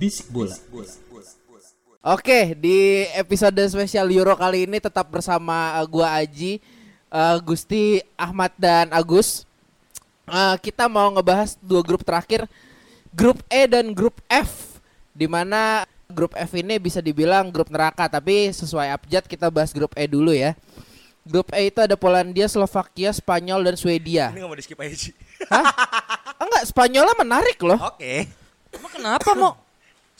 Bisik bola. Oke, di episode spesial Euro kali ini tetap bersama uh, gua Aji, uh, Gusti, Ahmad dan Agus. Uh, kita mau ngebahas dua grup terakhir, grup E dan grup F. Di mana grup F ini bisa dibilang grup neraka, tapi sesuai abjad kita bahas grup E dulu ya. Grup E itu ada Polandia, Slovakia, Spanyol dan Swedia. Ini gak mau di skip aja sih. Hah? Enggak, Spanyolnya menarik loh. Oke. Emang kenapa mau?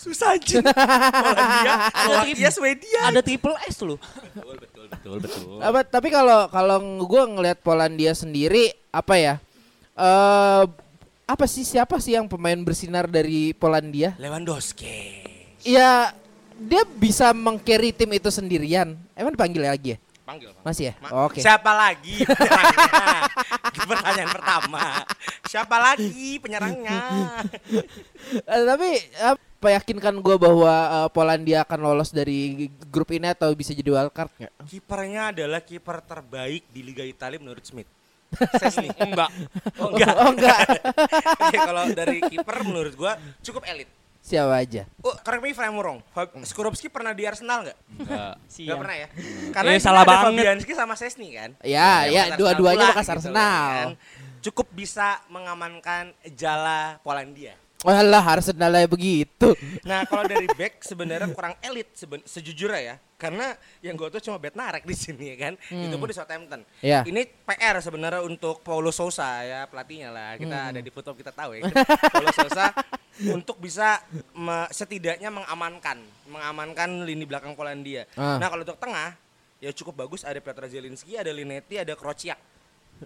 Susah aja. Polandia, Slovakia, Swedia. Ada triple S loh. Betul, betul, betul, betul. Apa, tapi kalau kalau gue ngelihat Polandia sendiri apa ya? Eh apa sih siapa sih yang pemain bersinar dari Polandia? Lewandowski. Ya dia bisa mengcarry tim itu sendirian. Emang dipanggil lagi ya? Panggil. Pak. Masih ya? Ma- Oke. Siapa lagi penyerangnya? Pertanyaan pertama. Siapa lagi penyerangnya? Eh, tapi apa yakinkan gue bahwa eh, Polandia akan lolos dari grup ini atau bisa jadi wildcard nggak? Kipernya adalah kiper terbaik di Liga Italia menurut Smith. Sesni. Enggak. Oh, enggak. Oh enggak. Oke, kalau dari kiper menurut gua cukup elit. Siapa aja? Oh, correct me if I'm wrong. Fab- Skorupski pernah di Arsenal nggak? Enggak. Nggak pernah ya? Karena Eh, salah banget. Fabianski sama Sesni kan? Ya, ya, bekas dua-duanya bekas pula, Arsenal. kan. Cukup bisa mengamankan jala Polandia. Walah Arsenal aja begitu. Nah, kalau dari back sebenarnya kurang elit seben- sejujurnya ya. Karena yang gue tuh cuma Bednarek di sini ya kan. Itu pun di Southampton. Iya. Ini PR sebenarnya untuk Paulo Sousa ya pelatihnya lah. Kita Hmm. ada di foto kita tahu ya. Paulo Sousa untuk bisa me- setidaknya mengamankan, mengamankan lini belakang Polandia. Ah. Nah, kalau untuk tengah ya cukup bagus ada Piotr Zielinski, ada Linetti, ada Krociak.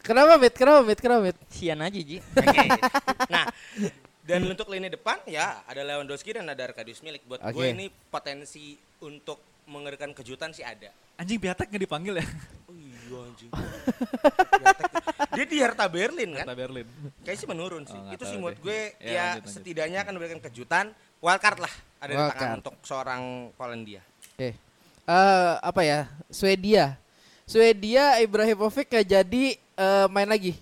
Kenapa Mit? Kenapa Mit? Kenapa Mit? Sian aja Ji. Oke. nah, dan untuk lini depan ya ada Lewandowski dan ada Arkadius Milik. Buat gue Oke. ini potensi untuk mengerikan kejutan sih ada. Anjing Piatek nggak dipanggil ya? Oh iya anjing. Piatek. Dia di Hertha Berlin kan? Kata Berlin. Kayak sih menurun sih. Oh, Itu sih menurut gue Ya, ya, lanjut, lanjut. setidaknya akan memberikan kejutan. Wildcard lah ada di tangan untuk seorang Polandia. Oke. Eh apa ya? Swedia. Swedia Ibrahimovic gak jadi eh, main lagi.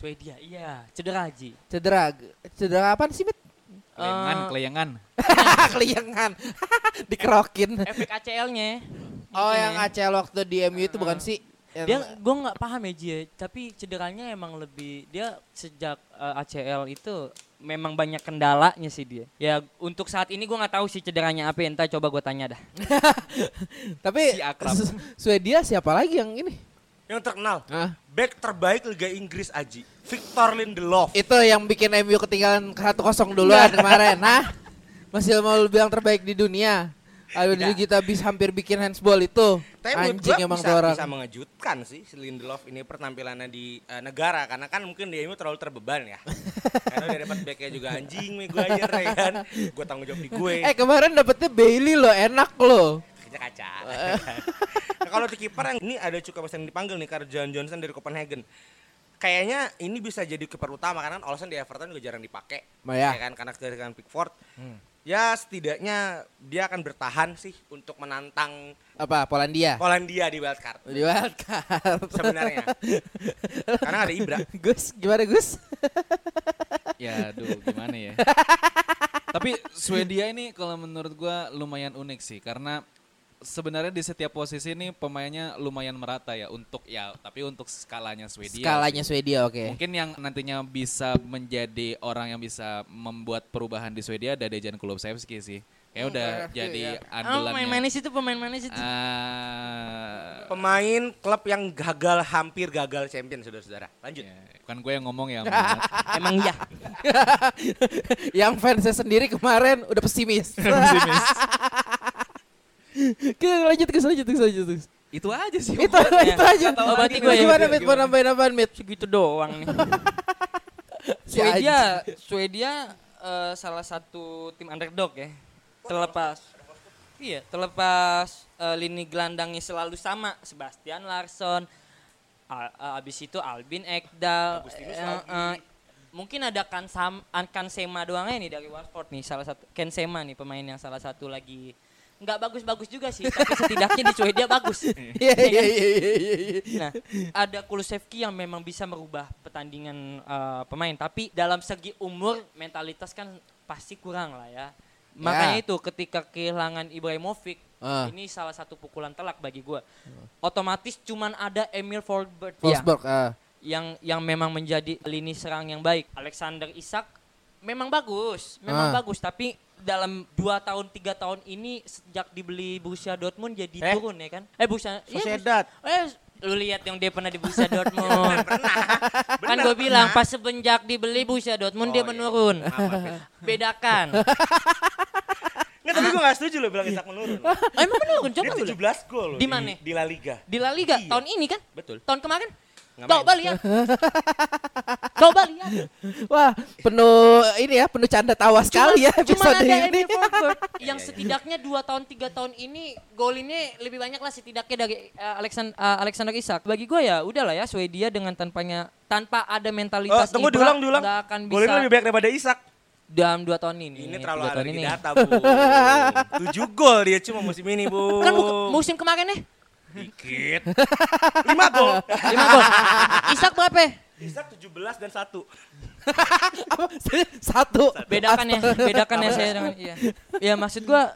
Swedia, iya. Cedera Ji. Cedera. Cedera apa sih, Mit? Kelayangan, Eh, kelayangan. Keliangan. Dikerokin. Efek ACL-nya. Oh, yang ACL waktu di MU itu bukan sih? Yang- Dia gue nggak paham ya Ji, ya, tapi cederanya emang lebih dia sejak eh, ACL itu memang banyak kendalanya sih dia. Ya untuk saat ini gue nggak tahu sih cederanya apa, entah coba gue tanya dah. tapi Si Swedia siapa lagi yang ini? Yang terkenal, Ah, back terbaik Liga Inggris Aji, Victor Lindelof. itu yang bikin MU ketinggalan 1-0 duluan kemarin. Nah, masih mau bilang terbaik di dunia. Aduh, Tidak. kita bisa hampir bikin handsball itu. Tapi Anjing emang bisa, orang. bisa mengejutkan sih si Lindelof ini pertampilannya di eh, negara karena kan mungkin dia ini terlalu terbeban ya. karena udah dapat backnya juga anjing Maguire ya kan. Gue tanggung jawab di gue. Eh kemarin dapetnya Bailey loh, enak loh. Kaca kaca. nah, kalau di kiper yang ini ada cukup yang dipanggil nih karena John Johnson dari Copenhagen. Kayaknya ini bisa jadi kiper utama karena kan Olsen di Everton juga jarang dipakai. Oh, ya. kan karena kedatangan Pickford. Ya setidaknya dia akan bertahan sih untuk menantang Apa Polandia? Polandia di wildcard Di wildcard. sebenarnya. karena ada Ibra. Gus, gimana Gus? Ya, aduh gimana ya. Tapi Swedia ini kalau menurut gua lumayan unik sih karena sebenarnya di setiap posisi ini pemainnya lumayan merata ya untuk ya tapi untuk skalanya Swedia. Skalanya sih. Swedia oke. Mungkin yang nantinya bisa menjadi orang yang bisa membuat perubahan di Swedia ada Dejan Kulusevski sih. Kayak udah jadi Oh, andalannya. pemain manis itu pemain manis itu. Ah, Pemain klub yang gagal hampir gagal champion saudara-saudara. Lanjut. ya, kan gue yang ngomong ya. Emang iya. Yang fansnya sendiri kemarin udah pesimis. Oke, lanjut Gus, lanjut Gus, lanjut Gus. itu aja sih. Itu itu aja. Oh, berarti gue ya. Gimana Mit? Mau nambahin apaan Mit? Segitu doang nih. Swedia, Swedia eh, salah satu tim underdog ya. Terlepas Iya, terlepas eh, lini gelandangnya selalu sama, Sebastian Larsson. A- abis itu Albin Ekdal. eh, eh, mungkin ada Kansam, Kansema doangnya nih dari Watford nih, salah satu Kensema nih pemain yang salah satu lagi nggak bagus-bagus juga sih, tapi setidaknya di Swedia bagus. Iya iya iya iya iya. Nah, ada Kulusevski yang memang bisa merubah pertandingan eh, pemain, tapi dalam segi umur mentalitas kan pasti kurang lah ya. Makanya itu ketika kehilangan Ibrahimovic, Ah. ini salah satu pukulan telak bagi gua. Otomatis cuman ada Emil Forsberg ya, Wolfsburg. ah. yang yang memang menjadi lini serang yang baik. Alexander Isak memang bagus, memang Ah. bagus, tapi dalam dua tahun tiga tahun ini sejak dibeli Borussia Dortmund jadi Eh? turun ya kan? Eh Borussia, iya, Sociedad. Eh, lu lihat yang dia pernah di Borussia Dortmund. kan gue bilang pas semenjak dibeli Borussia Dortmund dia Oh, iya. menurun. Bedakan. Nggak, tapi gue gak setuju lo bilang Isak menurun. Oh, emang menurun? Coba Dia lu lihat. 17 gol loh Di mana? Di La Liga. Di La Liga Iya. tahun ini kan? Betul. Tahun kemarin? Coba lihat. Coba lihat. Wah, penuh ini ya, penuh canda tawa sekali ya Cuma episode ada ini. Emil Forsberg Iya, yang setidaknya dua tahun tiga tahun ini golinnya lebih banyak lah setidaknya dari uh, Alexander, Alexander Isak. Bagi gue ya udahlah ya Swedia dengan tanpanya tanpa ada Oh, mentalitas tunggu Ibra, diulang, diulang. akan Golnya bisa lebih banyak daripada Isak. dalam dua tahun ini. Ini terlalu ada tahun di ini. data, Bu. 7 gol dia cuma musim ini, Bu. Kan musim kemarin nih Dikit. 5 gol. lima gol. Isak berapa? Isak 17 dan 1. Apa? Satu. Bedakan ya, bedakan ya saya dengan iya. Ya maksud gua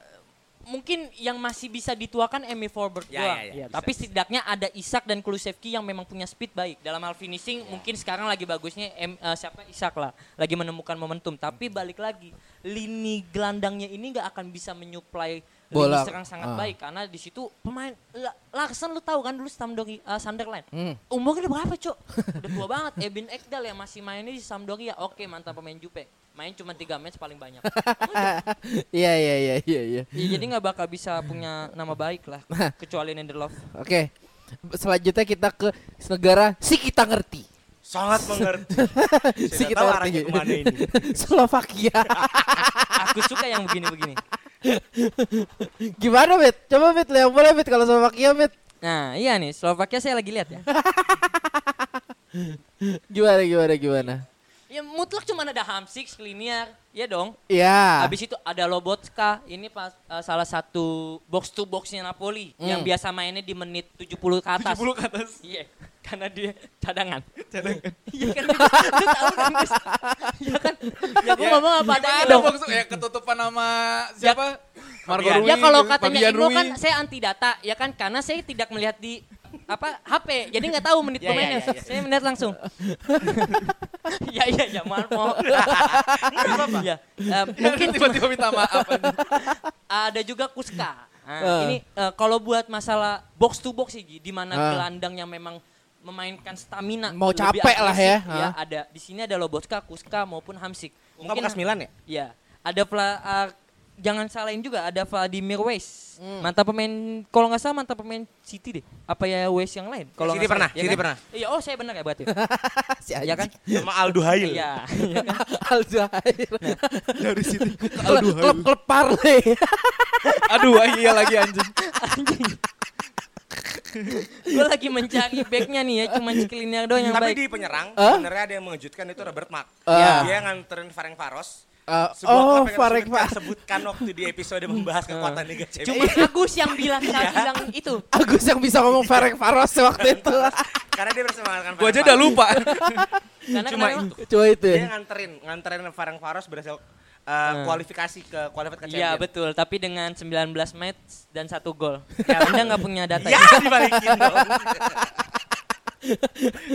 mungkin yang masih bisa dituakan Emil Forsberg Ya, doang. ya, ya, Iya, bisa, tapi bisa. setidaknya ada Isak dan Kulusevski yang memang punya speed baik. Dalam hal finishing mungkin sekarang lagi bagusnya em, eh, siapa Isak lah, lagi menemukan momentum. Tapi balik lagi, lini gelandangnya ini nggak akan bisa menyuplai Bola. serang sangat Ah. baik karena di situ pemain La- Larsen lu tahu kan dulu Sampdoria uh, Sunderland. Hmm. Umurnya udah berapa, Cok? Udah tua banget. Ebin Ekdal yang masih mainnya di Sampdoria. Oke, mantan pemain Jupe. Main cuma 3 match paling banyak. Iya iya iya iya iya. Ya, jadi nggak bakal bisa punya nama baik lah kecuali Lindelof. Oke. Selanjutnya kita ke negara si kita ngerti. Sangat mengerti. Si kita tahu ngerti. arahnya ke mana ini. Slovakia. Aku suka yang begini-begini. Gimana, Bet? Coba Bet, yang boleh Bet kalau Slovakia, Bet. Nah, iya nih, Slovakia saya lagi lihat ya. Gimana gimana gimana? Ya mutlak cuma ada Hamsik, Skriniar, ya dong. Iya. Habis itu ada Lobotka, ini pas eh, salah satu box to boxnya Napoli yang Hmm. biasa mainnya di menit 70 ke atas. 70 ke atas. Iya, karena dia cadangan. Cadangan. Iya kan, lu tahu kan? Iya kan? Ya aku ngomong apa adanya Ada dong. ya ketutupan nama siapa? Marco Fabian. Rui. Ya kalau gitu, katanya Imo Rui. kan saya anti data, ya kan karena saya tidak melihat di apa HP, jadi nggak tahu menit Ya, ya, pemainnya. ya, ya. Saya melihat langsung. ya ya ya maaf maaf. apa-apa. Ya, mungkin tiba-tiba minta maaf. ada juga Kuska. Nah, Eh. ini eh, kalau buat masalah box to box sih di mana Ah. gelandang yang memang memainkan stamina Mau capek lah ya. ya ada di sini ada Lobotka, Kuska maupun Hamsik. Enggak bekas Milan ya? Ya, ada Vla- ah, jangan salahin juga ada Vladimir Weiss. Hmm. Mantan pemain kalau nggak salah mantan pemain City deh. Apa ya Weiss yang lain? Kalau City pernah, salah, ya City kan? pernah. Iya, oh saya benar ya berarti. si ya kan? Sama Aldo Hail. Iya. iya kan? Alzair. Dari sini. Klub klub Parley. Aduh, iya lagi anjing. Gue lagi mencari backnya nih ya, cuma Skriniar doang yang Tapi baik. di penyerang, Hah? sebenarnya ada yang mengejutkan itu Robert Mark. Ah. Dia nganterin Ferenc Varos. Eh, Sebuah oh, Farek sebutkan, Pak. sebutkan waktu di episode membahas kekuatan Liga Champions. Cuma Agus yang bilang saya bilang itu. Agus yang bisa ngomong Farek Faros waktu itu. Karena dia bersama Gua aja udah lupa. Karena Cuma itu. Cuma itu Dia ya. nganterin, nganterin Ferenc Varos berhasil eh, kualifikasi ke kualifikasi ke Iya betul, tapi dengan 19 match dan satu gol. Ya, Anda nggak punya data Ya, ya? dibalikin dong.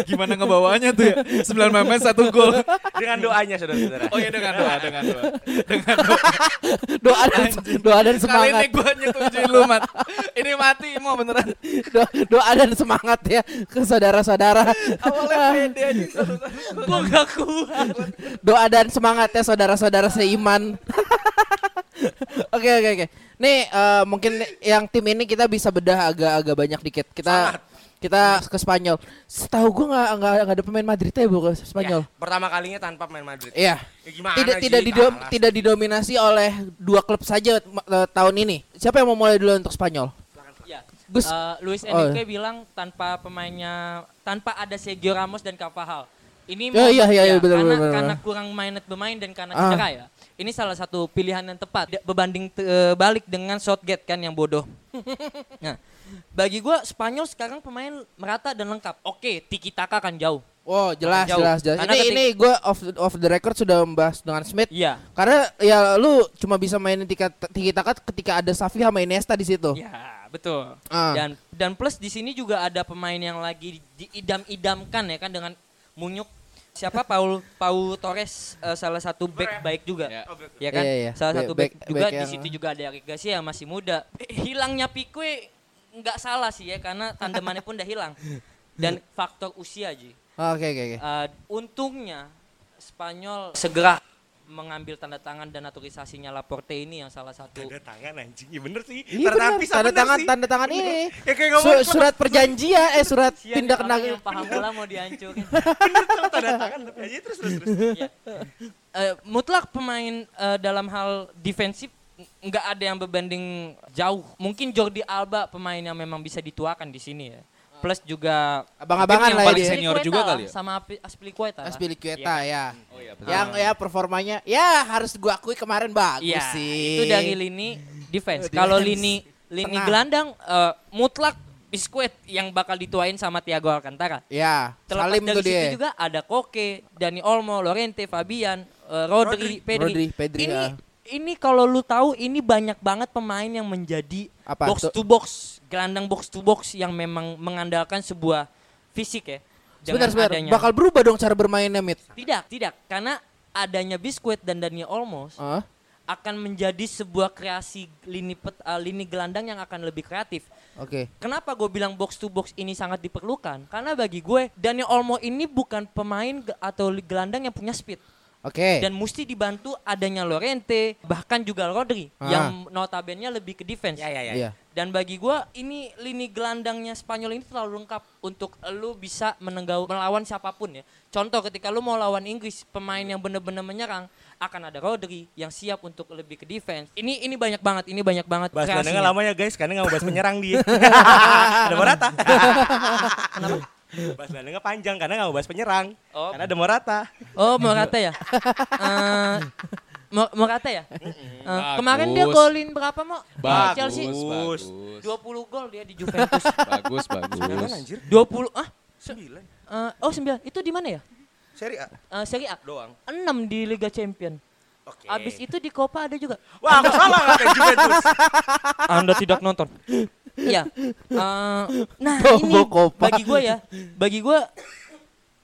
Gimana ngebawanya tuh ya? 9 memes satu gol. Dengan doanya saudara-saudara. Oh iya dengan doa, dengan doa. Dengan doa. Doa dan doa dan Kali semangat. ini gue nyetujuin lu, Mat. Ini mati mau beneran. Do- doa dan semangat ya ke saudara-saudara. Awalnya pede aja. Gua nggak kuat. Doa dan semangat ya saudara-saudara seiman. Oke oke oke. Nih eh, mungkin yang tim ini kita bisa bedah agak-agak banyak dikit. Kita kita ke Spanyol. Setahu gue nggak nggak nggak ada pemain Madrid ya bu ke Spanyol. Ya, pertama kalinya tanpa main Madrid. Iya. Ya gimana Tidak sih, tidak didom, kalah. tidak didominasi oleh dua klub saja eh, tahun ini. Siapa yang mau mulai dulu untuk Spanyol? Ya. Gus. Eh, Luis Oh, Enrique bilang tanpa pemainnya tanpa ada Sergio Ramos dan Carvajal. Ini Ya, iya, iya, iya, betul, karena, betul, betul. karena kurang mainet bermain dan karena Ah. cedera ya. Ini salah satu pilihan yang tepat berbanding te- eh, balik dengan Southgate kan yang bodoh. nah, bagi gua Spanyol sekarang pemain merata dan lengkap. Oke, Tiki Taka kan jauh. Oh jelas Jauh. jelas jelas. Karena Ini ketik- ini gue off off the record sudah membahas dengan Smith. Iya. Karena ya lu cuma bisa mainin tika tiki taka ketika ada Safi sama Iniesta di situ. Ya, betul. Ah. Dan dan plus di sini juga ada pemain yang lagi diidam-idamkan ya kan dengan Munyuk siapa Paul Paul Torres eh, salah satu back baik juga. Ya. Ya kan? Iya, iya. Salah Back- satu back, back- juga back di yang- situ juga ada Eric Garcia yang masih muda. Eh, Hilangnya Pique nggak salah sih ya karena tandemannya pun udah hilang. Dan faktor usia Ji. Oke oke oke. Eh, untungnya Spanyol segera mengambil tanda tangan dan naturalisasinya Laporte ini yang salah satu Tanda tangan anjing. Iya bener sih. Iya Tanda tangan tanda bener tangan sih. tanda tangan ini. Ya kayak Su- ngomong surat perjanjian eh surat Sian tindak orang kena yang paham bola mau dihancurin. tanda tangan tapi aja terus terus terus. Iya. Eh, mutlak pemain eh, dalam hal defensif nggak ada yang berbanding jauh. Mungkin Jordi Alba pemain yang memang bisa dituakan di sini ya. Plus juga abang-abangan lah yang paling ini. senior Aspilicueta juga lah, kali ya? Sama Api- Aspilicueta. lah. Aspilicueta ya. Oh iya Yang ya performanya ya harus gua akui kemarin bagus Iya, sih. itu dari lini defense. Kalau lini lini Tengah. gelandang eh, mutlak Biskuit yang bakal dituain sama Thiago Alcantara. Ya, Terlepas Salim dari tuh situ dia. juga ada Koke, Dani Olmo, Lorente, Fabian, eh, Rodri, Pedri. Rodri, Pedri, ini ah. Ini kalau lu tahu ini banyak banget pemain yang menjadi Apa box to box, gelandang box to box yang memang mengandalkan sebuah fisik ya. Sebentar, sebentar. adanya- Bakal berubah dong cara bermainnya, Mit. tidak, tidak, karena adanya Biskuit dan Dani Olmo Ah, akan menjadi sebuah kreasi lini pet- eh, lini gelandang yang akan lebih kreatif. Oke. Kenapa gue bilang box to box ini sangat diperlukan? Karena bagi gue Daniel Olmo ini bukan pemain atau gelandang yang punya speed Oke. dan mesti dibantu adanya Lorente bahkan juga Rodri Ah. yang notabene lebih ke defense. Ya ya ya. Iya. Dan bagi gue ini lini gelandangnya Spanyol ini terlalu lengkap untuk lu bisa menenggau melawan siapa pun ya. Contoh ketika lu mau lawan Inggris pemain yang bener-bener menyerang akan ada Rodri yang siap untuk lebih ke defense. Ini ini banyak banget, ini banyak banget. Bahas gelandangnya lama ya guys, karena nggak mau bahas penyerang dia. ada Morata. Kenapa? Bahas gelandangnya panjang karena nggak mau bahas penyerang. Oh. Karena ada Morata. Oh, Morata ya? Eh, Mo- Morata ya? Eh, kemarin dia golin berapa, Mo? Bagus, Chelsea. bagus. 20 gol dia di Juventus. Bagus, bagus. anjir. 20 ah? Sembilan. Eh, oh, 9. Itu di mana ya? Seri A Eh, Serie A. doang. 6 di Liga Champion. Oke. Abis itu di Copa ada juga. Wah, aku nggak kayak Juventus. Anda tidak nonton. Iya. Eh, nah, Coba ini Copa. bagi gue ya, bagi gue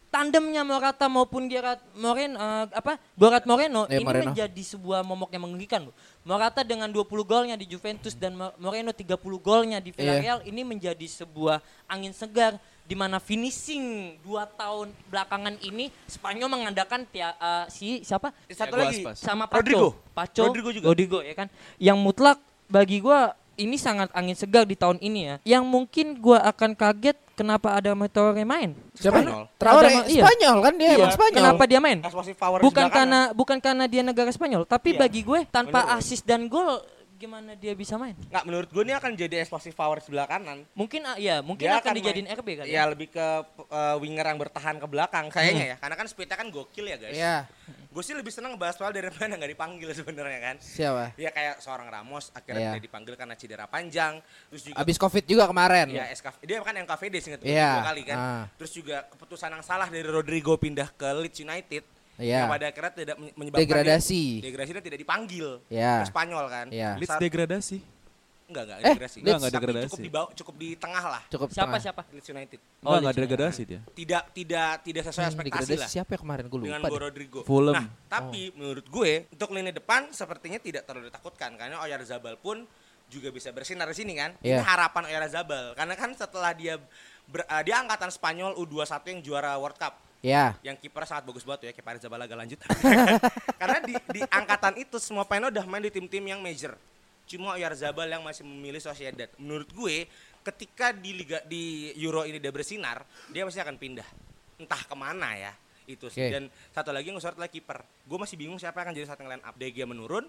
tandemnya Morata maupun Gerard Moreno eh, apa Gerard Moreno Eh, ini Moreno. menjadi sebuah momok yang mengerikan loh. Morata dengan 20 golnya di Juventus dan Mo- Moreno 30 golnya di Villarreal ini menjadi sebuah angin segar di mana finishing dua tahun belakangan ini Spanyol mengandalkan tia- eh, si siapa Satu Thiago lagi. Aspas. sama Paco. Rodrigo. Paco, Rodrigo juga. Rodrigo ya kan. Yang mutlak bagi gua ini sangat angin segar di tahun ini ya. Yang mungkin gua akan kaget kenapa ada Traore main. Siapa? Spanyol. Traore Ada- iya. Spanyol kan dia emang Spanyol. Kenapa dia main? Bukan karena bukan karena dia negara Spanyol, tapi Iya. bagi gue tanpa Bener. assist dan gol gimana dia bisa main? Nggak, menurut gue ini akan jadi explosive power sebelah kanan. Mungkin ya, mungkin Dia akan akan dijadiin main- RB kali. Ya lebih ke uh, winger yang bertahan ke belakang kayaknya ya. Karena kan speednya kan gokil ya guys. Iya. Gue sih lebih seneng ngebahas soal dari mana nggak dipanggil sebenarnya kan. Siapa? Ya kayak seorang Ramos akhirnya Iya. dia dipanggil karena cedera panjang. Terus juga Abis Covid juga kemarin. Ya SK, dia kan yang KVD gue Iya. dua kali kan. Ah. Terus juga keputusan yang salah dari Rodrigo pindah ke Leeds United Iya. Yang pada akhirnya tidak menye- menyebabkan Degradasi. dia- degradasi dan tidak dipanggil Ya. ke Spanyol kan. Iya. Leeds Saat- degradasi. enggak enggak Eh, degradasi. Enggak, enggak degradasi. Cukup di bawah, cukup di tengah lah. Cukup Siapa tengah. siapa? Leeds United. Enggak, enggak Leeds degradasi dia. Tidak tidak tidak sesuai Yang ekspektasi degradasi lah. siapa ya kemarin gue dengan lupa. Go deh. Rodrigo. Fulham. Nah, tapi menurut gue untuk lini depan sepertinya tidak terlalu ditakutkan karena Oyarzabal pun juga bisa bersinar di sini kan. Iya. Ini harapan Oyarzabal karena kan setelah dia ber, eh, dia angkatan Spanyol U21 yang juara World Cup. Ya. Yang kiper sangat bagus banget ya, kayak Paris Zabalaga lanjut. karena di, di angkatan itu semua pemain udah main di tim-tim yang major. Cuma Oyarzabal yang masih memilih Sociedad. Menurut gue ketika di liga di Euro ini dia bersinar, dia pasti akan pindah. Entah ke mana ya itu sih. Oke. Dan satu lagi yang adalah kiper. Gue masih bingung siapa yang akan jadi starting line up. De Gea menurun,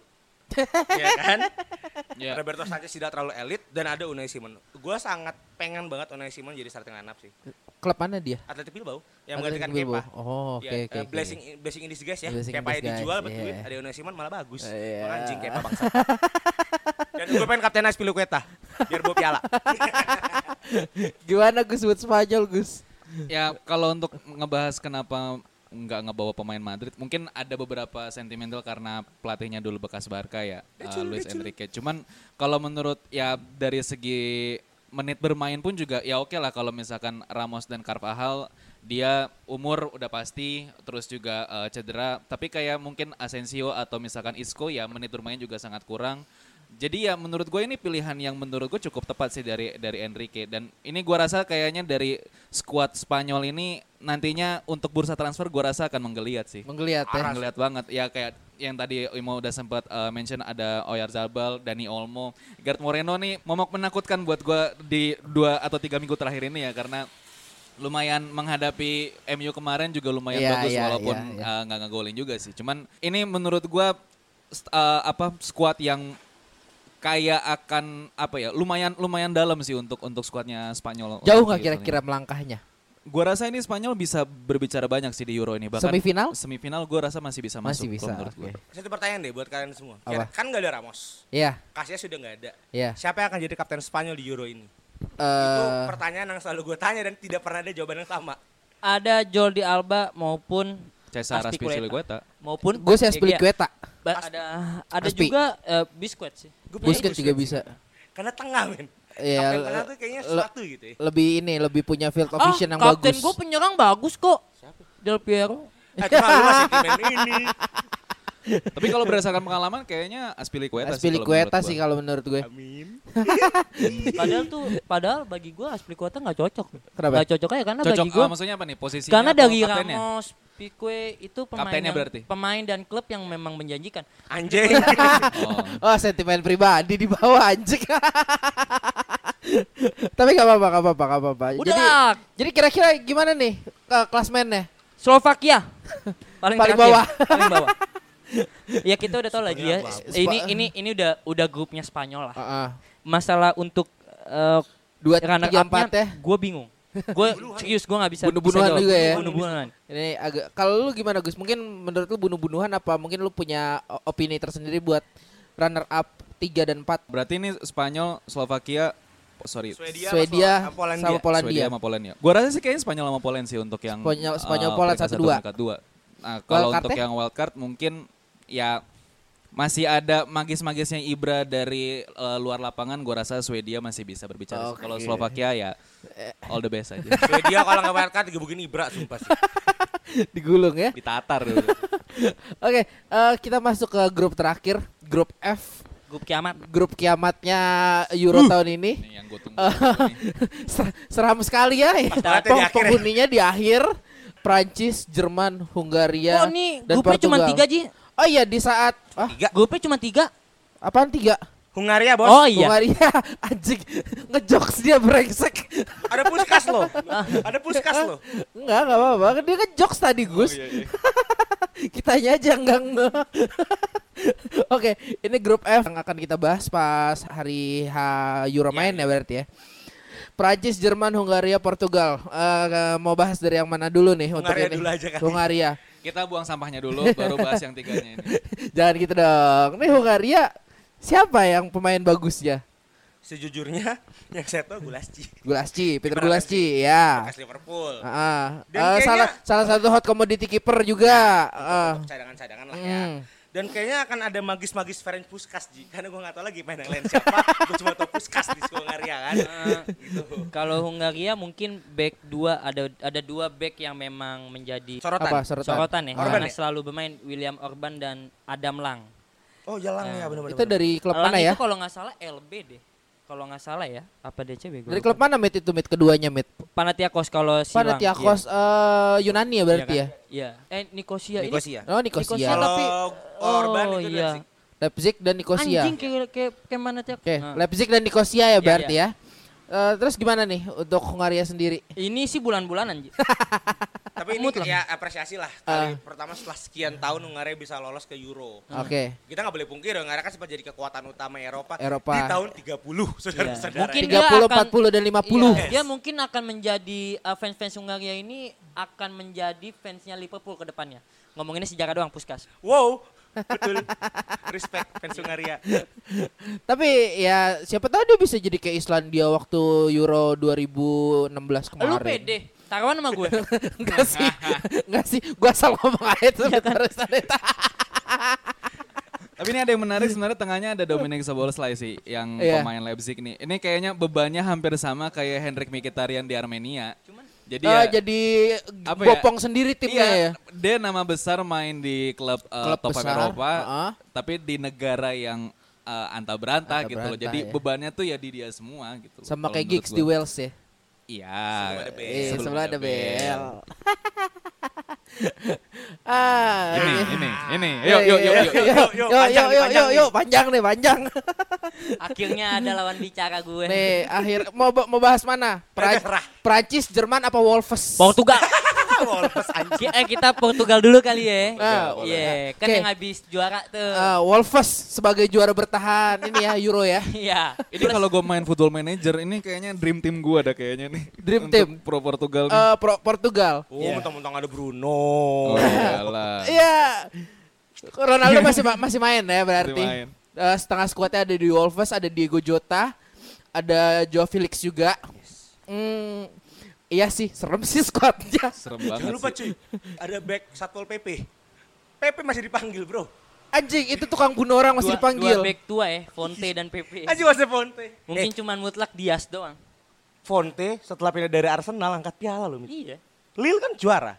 ya kan? Ya. Roberto Sanchez tidak terlalu elit dan ada Unai Simon. Gue sangat pengen banget Unai Simon jadi starting line up sih. Klub mana dia? Atletik Bilbao yang Atletico menggantikan. Kepa. Oh, oke Ya, oke. eh, oke. blessing blessing in disguise ya. Blessing in Kepa dijual buat iya. duit, ada Unai Simon malah bagus. Iya. Emang anjing Kepa bangsa. Dan gue pengen kapten Aspilicueta biar bawa piala. Gimana Gus buat Spanyol Gus? Ya kalau untuk ngebahas kenapa nggak ngebawa pemain Madrid, mungkin ada beberapa sentimental karena pelatihnya dulu bekas Barca ya, uh, Luis Enrique. Cuman kalau menurut ya dari segi menit bermain pun juga ya oke lah kalau misalkan Ramos dan Carvajal dia umur udah pasti terus juga uh, cedera. Tapi kayak mungkin Asensio atau misalkan Isco ya menit bermain juga sangat kurang jadi ya menurut gue ini pilihan yang menurut gue cukup tepat sih dari dari Enrique dan ini gue rasa kayaknya dari skuad Spanyol ini nantinya untuk bursa transfer gue rasa akan menggeliat sih. Menggeliat ya. Menggeliat banget ya kayak yang tadi Imo udah sempat uh, mention ada Oyarzabal, Dani Olmo, Gerd Moreno nih momok menakutkan buat gue di dua atau tiga minggu terakhir ini ya karena lumayan menghadapi MU kemarin juga lumayan Iya, bagus iya, walaupun iya, iya. uh, nggak ngegolin juga sih. Cuman ini menurut st- uh, apa skuad yang kayak akan apa ya lumayan lumayan dalam sih untuk untuk skuadnya Spanyol. Jauh nggak kira-kira melangkahnya? Gua rasa ini Spanyol bisa berbicara banyak sih di Euro ini. Bahkan Semifinal? Semifinal gua rasa masih bisa Masih masuk bisa. kalau menurut gua. oke. Satu pertanyaan deh buat kalian semua. Apa? Kira- Kan gak ada Ramos. Iya, Kasnya sudah nggak ada. iya. Siapa yang akan jadi kapten Spanyol di Euro ini? itu Eh, pertanyaan yang selalu gue tanya dan tidak pernah ada jawaban yang sama. Ada Jordi Alba maupun Cesar Aspilicueta. Maupun gue sih Aspilicueta. ada ada Aspi. juga eh, Biscuit sih. Gue Busquets juga bisa. Karena tengah men. Iya, kapten tengah tuh kayaknya sesuatu gitu ya. Lebih ini, lebih punya field of Ah, vision yang kapten bagus. gue penyerang bagus kok. Del Piero. Eh, cuma lu masih timen ini. Tapi kalau berdasarkan pengalaman kayaknya Aspilicueta Aspilicueta sih kalau menurut gue. Amin. Padahal tuh padahal bagi gue Aspilicueta nggak cocok. Kenapa? Nggak cocok aja karena Cocok bagi gue ah, maksudnya apa nih? Posisinya karena dari? Ramos, Pique itu pemain Kaptennya yang- berarti? pemain dan klub yang memang menjanjikan. Anjing. Oh. Oh sentimen pribadi di bawah anjing. Tapi gak apa-apa, gak apa-apa, gak apa-apa. Jadi, Udah, jadi kira-kira gimana nih ke klasmennya? Slovakia. Paling, Paling bawah. paling bawah. ya kita udah tahu lagi ya. Ini ini ini udah udah grupnya Spanyol lah. Heeh. Masalah untuk eh, Dua, tiga, empat ya. gue bingung. Gue serius gue nggak bisa Bunuh-bunuhan juga ya. Bunuh-bunuhan. Ini agak kalau lu gimana Gus? Mungkin menurut lu bunuh-bunuhan apa mungkin lu punya opini tersendiri buat runner up 3 dan 4 Berarti ini Spanyol, Slovakia, sorry, Swedia, Swedia sama Polandia. sama Swedia Polandia. sama Polandia. Gua rasa sih kayaknya Spanyol sama Poland sih untuk yang Spanyol- eh, Spanyol, Poland peringkat satu, dua. Nah, kalau untuk ya? yang wildcard mungkin ya masih ada magis-magisnya Ibra dari eh, luar lapangan gua rasa Swedia masih bisa berbicara. Oke. Kalau Slovakia ya all the best aja. Swedia kalau nggak wildcard digebukin Ibra sumpah sih. Digulung ya. Ditatar dulu. Oke, eh, kita masuk ke grup terakhir, grup F. Grup kiamat. Grup kiamatnya Euro tahun ini. Ini yang gue tunggu. Ser- seram sekali ya. ya di Peng- akhir ya. penghuninya di akhir Prancis, Jerman, Hungaria, Oh nih dan grupnya cuma Portugal. tiga Ji. Oh iya di saat ah, Tiga. Grupnya cuma tiga. apaan tiga? Hungaria bos. Oh iya. Hungaria anjing ngejokes dia brengsek. Ada puskas lo. Ada puskas lo. Enggak, enggak apa-apa. Dia ngejokes tadi, Gus. Kitanya aja enggak nge. Oke, ini grup F yang akan kita bahas pas hari H Euro main ya berarti ya. Prancis, Jerman, Hungaria, Portugal. Eh, mau bahas dari yang mana dulu nih untuk Hungaria ini? dulu aja kali. Hungaria. Kita buang sampahnya dulu baru bahas yang tiganya ini. Jangan gitu dong. Nih Hungaria siapa yang pemain bagusnya? Sejujurnya yang saya tahu Gulasci. Gulasci, Peter Kiper Gulasci, ya. Bekas Liverpool. Dan eh, kayaknya- salah salah satu hot commodity keeper juga. Untuk cadangan-cadangan lah ya. Hmm. Dan kayaknya akan ada magis-magis Ferenc Puskas Ji. Karena gue gak tahu lagi main yang lain siapa. gue cuma tahu Puskas di Hungaria kan. Eh, gitu. Kalau Hungaria mungkin back dua ada ada dua back yang memang menjadi Sorotan. Apa sorotan? sorotan ya Orban karena ya? selalu bermain William Orban dan Adam Lang. Oh jalan ya benar-benar. Itu dari klub Lang mana ya? itu kalau nggak salah LB deh. Kalau nggak salah ya, apa DCB? Gua Dari klub mana Mit itu Mit keduanya Mit? Panathinaikos kalau Silang. Panathinaikos eh, Yunani ya Iya. berarti Iya ya? kan? Iya. Eh Nikosia ini Nikosia. Oh Nikosia. Nikosia Kalau tapi Orban oh, itu iya. Leipzig. Leipzig dan Nikosia. Anjing kayak kayak kayak Panathinaikos. Oke, Nah. Leipzig dan Nikosia ya Iya, berarti iya. ya. Eh, terus gimana nih untuk Hungaria sendiri? Ini sih bulan-bulanan. Tapi ini Mutlak. ya apresiasi lah. Kali pertama setelah sekian tahun Hungaria bisa lolos ke Euro. Oke. Kita nggak boleh pungkiri Hungaria kan sempat jadi kekuatan utama Eropa, Eropa. di tahun 30 saudara-saudara. Mungkin 30, dia akan- 40 dan 50. Iya, dia mungkin akan menjadi uh, fans-fans Hungaria ini akan menjadi fansnya Liverpool ke depannya. Ngomonginnya sejarah doang Puskas. Wow, betul. Respect fans Hungaria. Tapi ya siapa tahu dia bisa jadi kayak Islandia waktu Euro 2016 kemarin. Lu pede, taruhan sama gue. Enggak sih. Enggak sih. Gua asal ngomong aja tuh. Iya kan? Tapi ini ada yang menarik sebenarnya tengahnya ada Dominic Soboslai sih yang Iya. pemain Leipzig nih. Ini kayaknya bebannya hampir sama kayak Hendrik Mkhitaryan di Armenia. Jadi Eh, ya jadi apa ya? bopong sendiri timnya iya, ya. Dia nama besar main di klub, uh, Klub top besar, Eropa, heeh. tapi di negara yang uh, anta berantah Anta gitu loh. Jadi ya. bebannya tuh ya di dia semua gitu. Sama kayak gigs di. Wales ya. Iya. Sebelum BL. Iya, sebelum sebelah ada ada BL. ah, Ini, ini, ini. Yuk, yuk, yuk, yuk. yuk, yuk, yuk, panjang yuk, nih, yuk, panjang yuk, panjang nih, panjang. Akhirnya ada lawan bicara gue. Nih, akhir mau mau bahas mana? Prancis, Jerman apa Wolves? Portugal. Wolves anjing. Eh, kita Portugal dulu kali ya. Ah, Iya, kan yang habis juara tuh. Eh, Wolves sebagai juara bertahan ini ya Euro ya. Iya. Ini kalau gue main football manager ini kayaknya dream team gue ada kayaknya nih. Dream Untuk team. Pro Portugal nih. Eh, Pro- Portugal. Oh, mentang-mentang ada Bruno. oh. Iya. Ronaldo masih ma- masih main ya berarti. Masih main. Eh, setengah skuadnya ada di Wolves, ada Diego Jota, ada Joao Felix juga. Hmm, iya sih, serem sih skuadnya. Serem banget Jangan lupa sih. cuy, ada back Satpol PP. PP masih dipanggil bro. Anjing, itu tukang bunuh orang masih Dua- dipanggil. Dua back tua ya, Fonte dan PP. Aji masih Fonte. Mungkin Eh, cuman mutlak Dias doang. Fonte setelah pindah dari Arsenal angkat piala loh. Iya. Lille kan juara.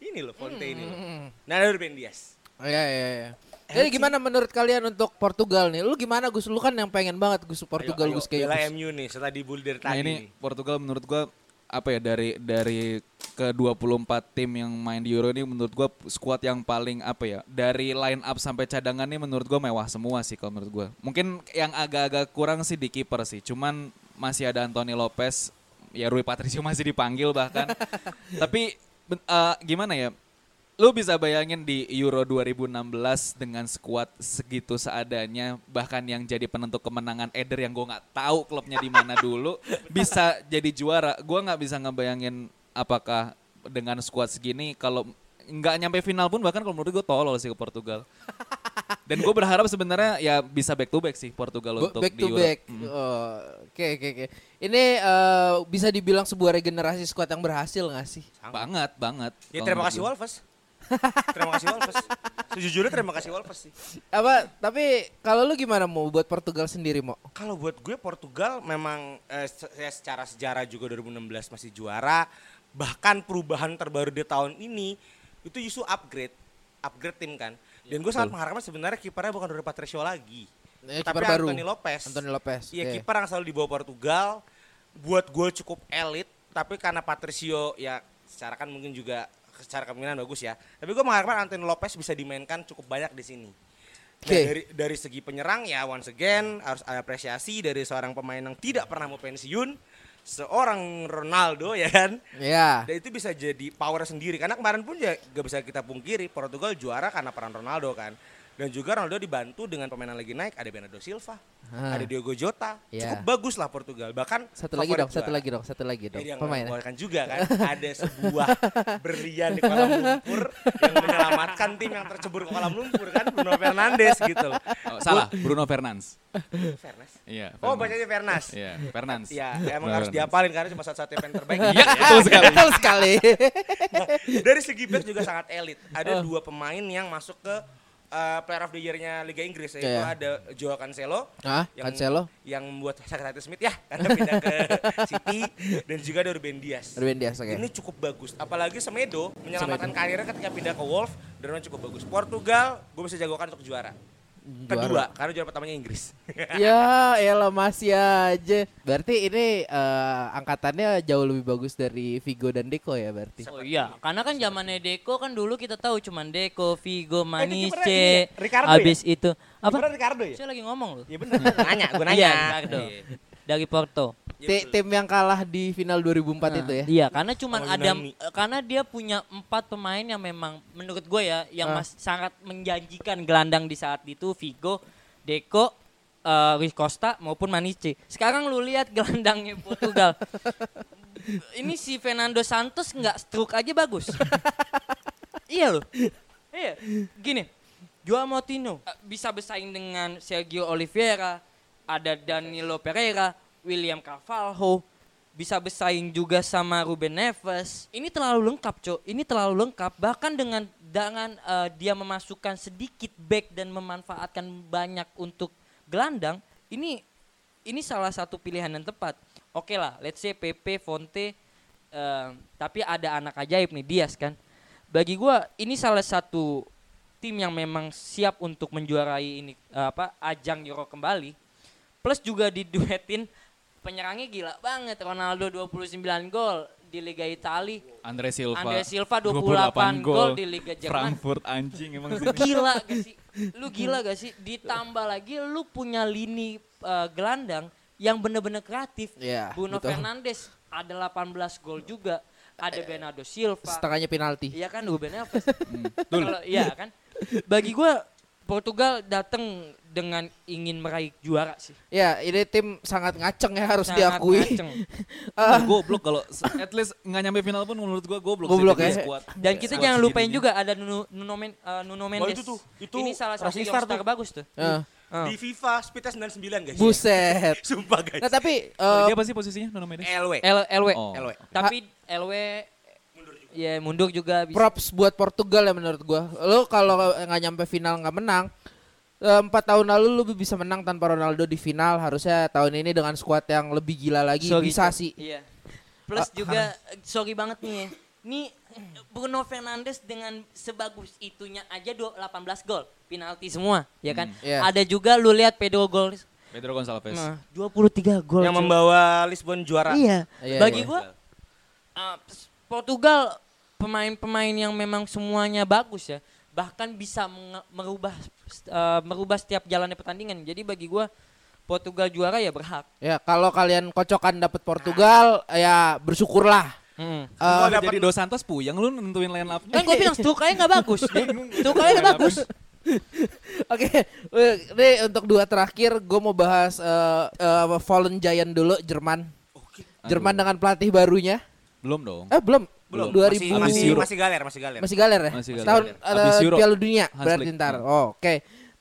Ini loh Fonte ini loh. Nah, ada Ben Diaz. Oh, Iya, iya, iya. Jadi gimana menurut kalian untuk Portugal nih? Lu gimana Gus? Lu kan yang pengen banget Gus Portugal Ayo, ayo, Gus kayak bela Gus. MU nih setelah dibully dari Nah tadi ini nih. Portugal menurut gua apa ya dari dari ke 24 tim yang main di Euro ini menurut gua skuad yang paling apa ya dari line up sampai cadangan ini menurut gua mewah semua sih kalau menurut gua. Mungkin yang agak-agak kurang sih di kiper sih. Cuman masih ada Anthony Lopez, ya Rui Patricio masih dipanggil bahkan. Tapi eh, gimana ya? Lu bisa bayangin di Euro 2016 dengan skuad segitu seadanya, bahkan yang jadi penentu kemenangan Eder yang gue nggak tahu klubnya di mana dulu bisa jadi juara. Gue nggak bisa ngebayangin apakah dengan skuad segini kalau nggak nyampe final pun bahkan kalau menurut gue tolol sih ke Portugal. Dan gue berharap sebenarnya ya bisa back to back sih Portugal untuk back di to back. Mm. Oh, Oke, oke, oke. Ini eh, bisa dibilang sebuah regenerasi skuad yang berhasil nggak sih? Banget, banget. Ya terima kasih. Wolves. terima kasih Wolves. Sejujurnya terima kasih Wolves sih. Apa? Tapi kalau lu gimana mau buat Portugal sendiri mau? Kalau buat gue Portugal memang eh, ya secara sejarah juga 2016 masih juara. Bahkan perubahan terbaru di tahun ini itu justru upgrade, upgrade tim kan. Dan gue sangat mengharapkan sebenarnya kipernya bukan Rui Patricio lagi. Eh, tapi baru. Anthony Lopez. Anthony Lopez. Iya oke. kiper yang selalu dibawa Portugal. Buat gue cukup elit. Tapi karena Patricio ya secara kan mungkin juga secara kemungkinan bagus ya. Tapi gue mengharapkan Anthony Lopez bisa dimainkan cukup banyak di sini. Nah, Oke. dari dari segi penyerang ya once again harus ada apresiasi dari seorang pemain yang tidak pernah mau pensiun, seorang Ronaldo ya kan. Iya. Dan itu bisa jadi power sendiri karena kemarin pun ya gak bisa kita pungkiri Portugal juara karena peran Ronaldo kan. Dan juga Ronaldo dibantu dengan pemain yang lagi naik, ada Bernardo Silva, Ah. ada Diogo Jota. Iya. Cukup bagus lah Portugal. Bahkan Satu lagi dong, satu juara. lagi dong, satu lagi dong. Jadi yang Pemain. mengeluarkan juga kan ada sebuah berlian di kolam lumpur yang menyelamatkan tim yang tercebur ke kolam lumpur kan Bruno Fernandes gitu loh. Oh, salah, Bruno Fernandes. Fairness. Iya. Oh Fernandes. bacanya Fernas. Iya, Fernandes. Iya, emang harus Fernandes. diapalin karena cuma satu-satunya pemain terbaik. Iya, betul sekali. Betul sekali. Nah, dari segi back juga sangat elit. Oh. Ada dua pemain yang masuk ke uh, Player of the Year-nya Liga Inggris yaitu Iya. ada Joao Cancelo Hah? yang Cancelo? yang membuat sakit hati Smith ya karena pindah ke City dan juga ada Ruben Dias. Ruben Dias, oke. Ini cukup bagus. Apalagi Semedo menyelamatkan karirnya ketika pindah ke Wolves dan cukup bagus. Portugal gue bisa jagokan untuk juara. Kedua, karena juara pertamanya Inggris. ya, elah masih aja. Berarti ini eh, angkatannya jauh lebih bagus dari Vigo dan Deco ya berarti. Oh iya, karena kan zamannya Deco kan dulu kita tahu cuman Deco, Vigo, kipernya ini Manice, ya, Ricardo habis itu apa? Bener Ricardo ya? Saya lagi ngomong loh. Iya bener, gue nanya, gue nanya. Iya, Ricardo. Dari Porto. Ti- tim yang kalah di final 2004 itu ya. Iya, karena cuman Sama ada eh, karena dia punya empat pemain yang memang menurut gue ya yang Ah. mas, sangat menjanjikan gelandang di saat itu Vigo, Deco, eh, Rui Costa maupun Maniche. Sekarang lu lihat gelandangnya Portugal. Ini si Fernando Santos nggak stroke aja bagus. iya loh. Iya, gini. Joao Moutinho eh, bisa bersaing dengan Sergio Oliveira, ada Danilo Pereira, William Carvalho, bisa bersaing juga sama Ruben Neves. Ini terlalu lengkap, Cok. Ini terlalu lengkap. Bahkan dengan dengan eh, dia memasukkan sedikit back dan memanfaatkan banyak untuk gelandang, ini ini salah satu pilihan yang tepat. Oke lah, let's say PP, Fonte, eh, tapi ada anak ajaib nih Dias kan. Bagi gua ini salah satu tim yang memang siap untuk menjuarai ini eh, apa ajang Euro kembali. Plus juga diduetin penyerangnya gila banget Ronaldo 29 gol di Liga Italia. Andre Silva. Andre Silva 28 gol di Liga Jerman. Frankfurt anjing emang sih. Gila gak sih? Lu gila gak sih? Ditambah lagi lu punya lini eh, gelandang yang bener-bener kreatif. Iya, Bruno betul. Fernandes ada 18 gol juga. Ada Bernardo Silva. Setengahnya penalti. Iya kan Ruben Neves. Kalau iya kan. Bagi gua Portugal datang dengan ingin meraih juara sih. Ya, ini tim sangat ngaceng ya harus Sangat diakui. ngaceng. Ah, goblok kalau at least nggak nyampe final pun menurut gua goblok, Goblok sih, ya. squad. Dan kita jangan lupain juga ada Nuno Nuno, Men- eh, Nuno Mendes. itu tuh, itu Ini salah satu yang Star tuh. bagus tuh. eh, Ah. Di FIFA speednya 99 guys. buset. Sumpah guys. Nah, tapi Oh, eh, dia apa sih posisinya Nuno Mendes? LW. L LW. Oh. LW. Tapi LW ya mundur juga bisa. props buat Portugal ya menurut gua. Lo kalau nggak nyampe final nggak menang, eh, empat tahun lalu lu bisa menang tanpa Ronaldo di final. Harusnya tahun ini dengan skuad yang lebih gila lagi So bisa gitu. sih. Iya. Plus juga eh, sorry banget nih. ya. Nih Bruno Fernandes dengan sebagus itunya aja dua- 18 gol, penalti semua, ya kan? iya. Ada juga lu lihat Pedro gol Pedro Gonçalves. nah, 23 gol. Yang membawa Lisbon juara. Iya. Iya, Bagi iya. gua uh, Portugal pemain-pemain yang memang semuanya bagus ya. Bahkan bisa merubah uh, merubah setiap jalannya pertandingan. Jadi bagi gua Portugal juara ya berhak. Ya, kalau kalian kocokan dapet Portugal, ya bersyukurlah. Hmm. Eh, Kalau Udah dapat jadi Dos Santos puyeng lu nentuin line up. Kan gue bilang Stukanya nggak bagus. Stukanya nggak bagus. Oke, eh, ini untuk dua terakhir gue mau bahas eh, eh, Fallen Giant dulu Jerman. Jerman dengan pelatih barunya. Belum dong. Eh belum, belum 2000 masih, masih, masih galer, masih galer. masih galer ya? Masih galer. Tahun Habis eh. Piala Dunia Hans berarti ntar. Oh, Oke.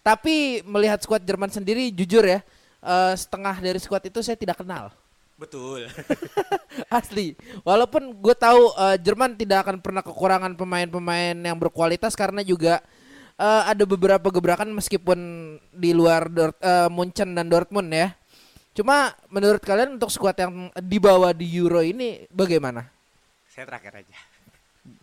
Tapi melihat skuad Jerman sendiri jujur ya, eh, setengah dari skuad itu saya tidak kenal. Betul. Asli. Walaupun gue tahu eh, Jerman tidak akan pernah kekurangan pemain-pemain yang berkualitas karena juga eh, ada beberapa gebrakan meskipun di luar Dort, eh, Munchen dan Dortmund ya. Cuma menurut kalian untuk skuad yang dibawa di Euro ini bagaimana? Saya terakhir aja.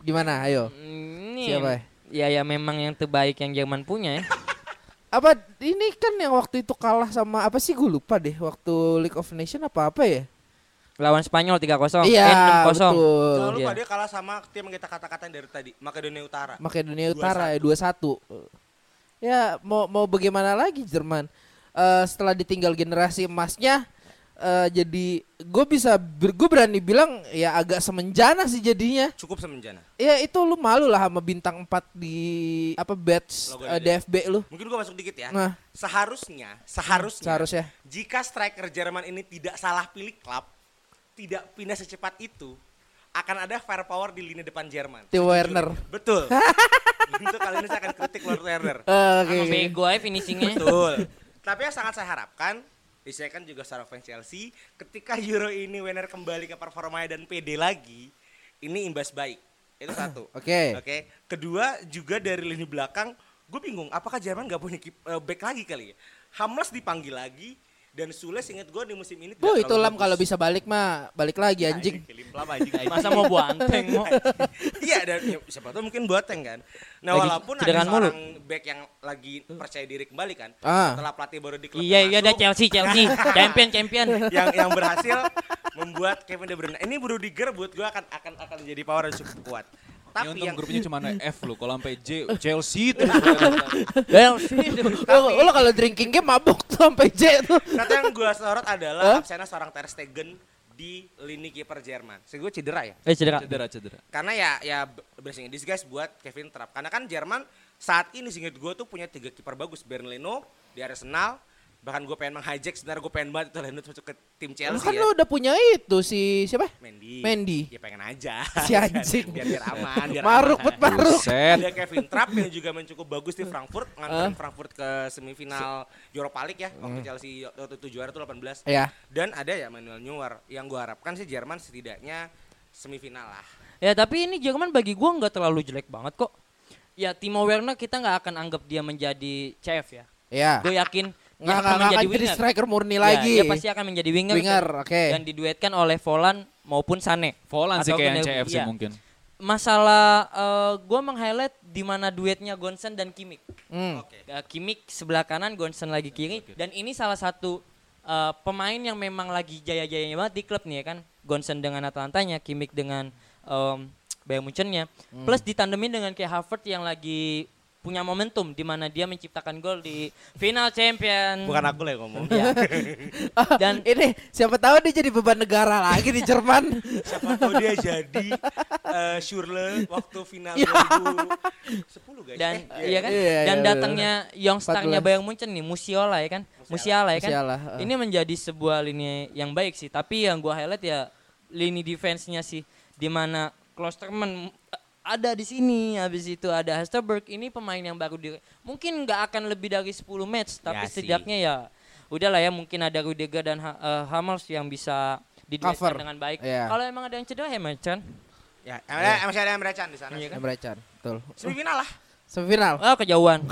Gimana? Ayo. Ini Siapa ya? Ya ya memang yang terbaik yang Jerman punya ya. Apa ini kan yang waktu itu kalah sama apa sih gue lupa deh waktu League of Nations apa apa ya? Lawan Spanyol 3-0. iya, eh, 6-0. betul. Jangan lupa Iya. dia kalah sama tim yang kita kata-katain dari tadi, Makedonia Utara. Makedonia Utara ya 2-1. Ya mau mau bagaimana lagi Jerman? Eh, setelah ditinggal generasi emasnya eh, jadi gue bisa gue berani bilang ya agak semenjana sih jadinya. Cukup semenjana. Ya itu lu malu lah sama bintang 4 di apa batch Logo eh, dia. DFB lu. Mungkin gua masuk dikit ya. Nah. Seharusnya, seharusnya, Seharusnya. jika striker Jerman ini tidak salah pilih klub, tidak pindah secepat itu, akan ada firepower di lini depan Jerman. Timo Werner. Betul. Untuk kali ini saya akan kritik Lord Werner. Eh, Oke. Sama bego aja finishingnya. Betul. Tapi yang sangat saya harapkan, ya saya kan juga seorang fans Chelsea, ketika Euro ini Werner kembali ke performanya dan PD lagi, ini imbas baik. Itu satu. Oke. Oke. Kedua juga dari lini belakang, gue bingung, apakah Jerman nggak punya keep- eh, back lagi kali ya? Hamles dipanggil lagi, dan Sule inget gue di musim ini Bu itu lam kalau bisa balik mah balik lagi anjing. Anjing, lam anjing, anjing. Masa mau buanteng mau. iya dan ya, siapa tahu mungkin buateng kan. Nah Lagi walaupun ada cederaan mulu. seorang back yang lagi percaya diri kembali kan, Ah. setelah pelatih baru di klub Iya iya ada Chelsea Chelsea champion champion. yang yang berhasil membuat Kevin De Bruyne. Ini Rudiger buat gue akan akan akan jadi power yang cukup kuat. Ya, Tapi untung yang grupnya cuma F loh. Kalau sampai J Chelsea terus. Lo, lo kalau drinking game mabuk tuh sampai J tuh. kata yang gue sorot adalah absennya seorang Ter Stegen di lini kiper Jerman. Saya gue cedera ya. Eh cedera. cedera cedera. Karena ya ya blessing in disguise buat Kevin Trapp. Karena kan Jerman saat ini singkat gue tuh punya tiga kiper bagus. Bernleno di Arsenal. Bahkan gue pengen meng-hijack sebenarnya gue pengen banget itu Leno masuk ke tim Chelsea kan ya. lo udah punya itu si siapa? Mendy. Mendy. Ya pengen aja. Si anjing. biar, biar aman. Biar Maruk bet maruk. Ada Kevin Trapp yang juga main cukup bagus di Frankfurt. Nganterin Frankfurt ke semifinal Europa League ya. Waktu Chelsea waktu itu juara tuh 18. Ya. Dan ada ya Manuel Neuer. Yang gue harapkan sih Jerman setidaknya semifinal lah. Ya tapi ini Jerman bagi gua nggak terlalu jelek banget kok. Ya Timo Werner kita nggak akan anggap dia menjadi CF ya. Ya. Gue yakin Nggak akan menjadi akan jadi striker murni Ya, lagi. Dia pasti akan menjadi winger. Winger, dan- oke. Dan diduetkan oleh Volan maupun Sane. Volan sih kayak yang Gnabry, CF sih iya. mungkin. Masalah eh, gua meng-highlight di mana duetnya Gonsen dan Kimmich. Hmm. Uh, Kimmich sebelah kanan, Gonsen lagi kiri. Dan ini salah satu uh, pemain yang memang lagi jaya-jayanya banget di klub nih ya kan. Gonsen dengan Atalantanya, Kimmich dengan um, Bayern Munchennya. Plus ditandemin dengan kayak Harvard yang lagi punya momentum di mana dia menciptakan gol di final champion. Bukan aku lah yang ngomong. Ya. Dan Ini siapa tahu dia jadi beban negara lagi di Jerman. Siapa tahu dia jadi eh Schürrle waktu final Ya. 2010 guys. dan Eh, iya kan Iya, dan iya, datangnya youngstarnya 14. Bayern Munchen nih Musiala ya kan Musiala ya kan Musiala, heeh. ini menjadi sebuah lini yang baik sih tapi yang gua highlight ya lini defense-nya sih di mana Klosterman ada di sini habis itu ada Hasterberg ini pemain yang baru di mungkin nggak akan lebih dari 10 match tapi Ya sih. setidaknya ya udahlah ya mungkin ada Rudiger dan Ha- eh, Hummels yang bisa diduetkan Cover. dengan baik Iya. kalau emang ada yang cedera ya Merchant Ya, ada, masih ada Emre Can di sana. Iya kan? Emre Can, betul. Semifinal lah. Semifinal. oh kejauhan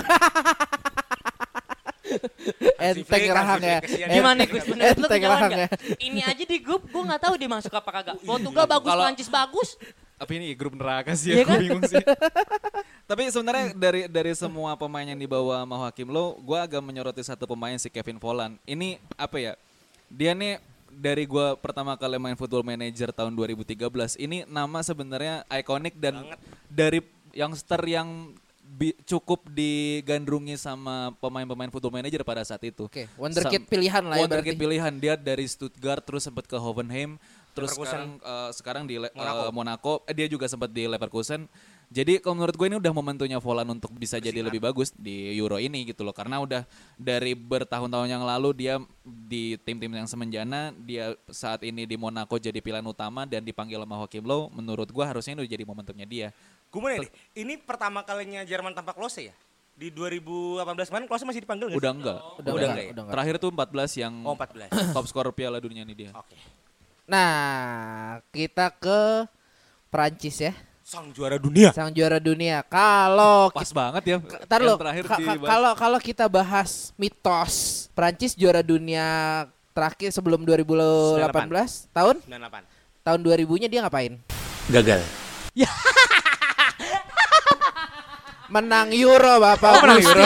Enteng rahang ya. Gimana Gus menurut lu Enteng rahang ya. Ini aja di grup gue nggak tahu dia masuk apa kagak. Portugal bagus, Kalau- Prancis bagus. Tapi ini grup neraka sih, Iya aku kan? bingung sih. Tapi sebenarnya dari dari semua pemain yang dibawa sama Hakim Lo, gue agak menyoroti satu pemain si Kevin Volland. Ini apa ya? Dia nih dari gua pertama kali main Football Manager tahun 2013, ini nama sebenarnya ikonik dan dari youngster yang bi- cukup digandrungi sama pemain-pemain Football Manager pada saat itu. Oke, wonderkid Sam- pilihan lah ya Wonderkid berarti. pilihan dia dari Stuttgart terus sempat ke Hoffenheim terus Leverkusen. sekarang eh, sekarang di Le- Monaco. Monaco Eh, dia juga sempat di Leverkusen jadi kalau menurut gue ini udah momentumnya Volan untuk bisa jadi lebih bagus di Euro ini gitu loh karena udah dari bertahun-tahun yang lalu dia di tim-tim yang semenjana dia saat ini di Monaco jadi pilihan utama dan dipanggil sama Hakim Low menurut gue harusnya ini udah jadi momentumnya dia Gue mau nanya nih, ini pertama kalinya Jerman tanpa Klose ya? Di 2018 kemarin Klose masih dipanggil nggak? udah enggak Udah Udah enggak, enggak ya? udah enggak. terakhir tuh 14 yang Oh 14. top skor Piala Dunia ini dia Oke. Nah, kita ke Prancis ya. Sang juara dunia. Sang juara dunia. Kalau pas banget ya yang lo, kalau kalau kita bahas mitos Prancis juara dunia terakhir sebelum 2018 tahun 98. tahun 2000-nya dia ngapain? Gagal. Menang Euro Bapak Oh, menang Gusti.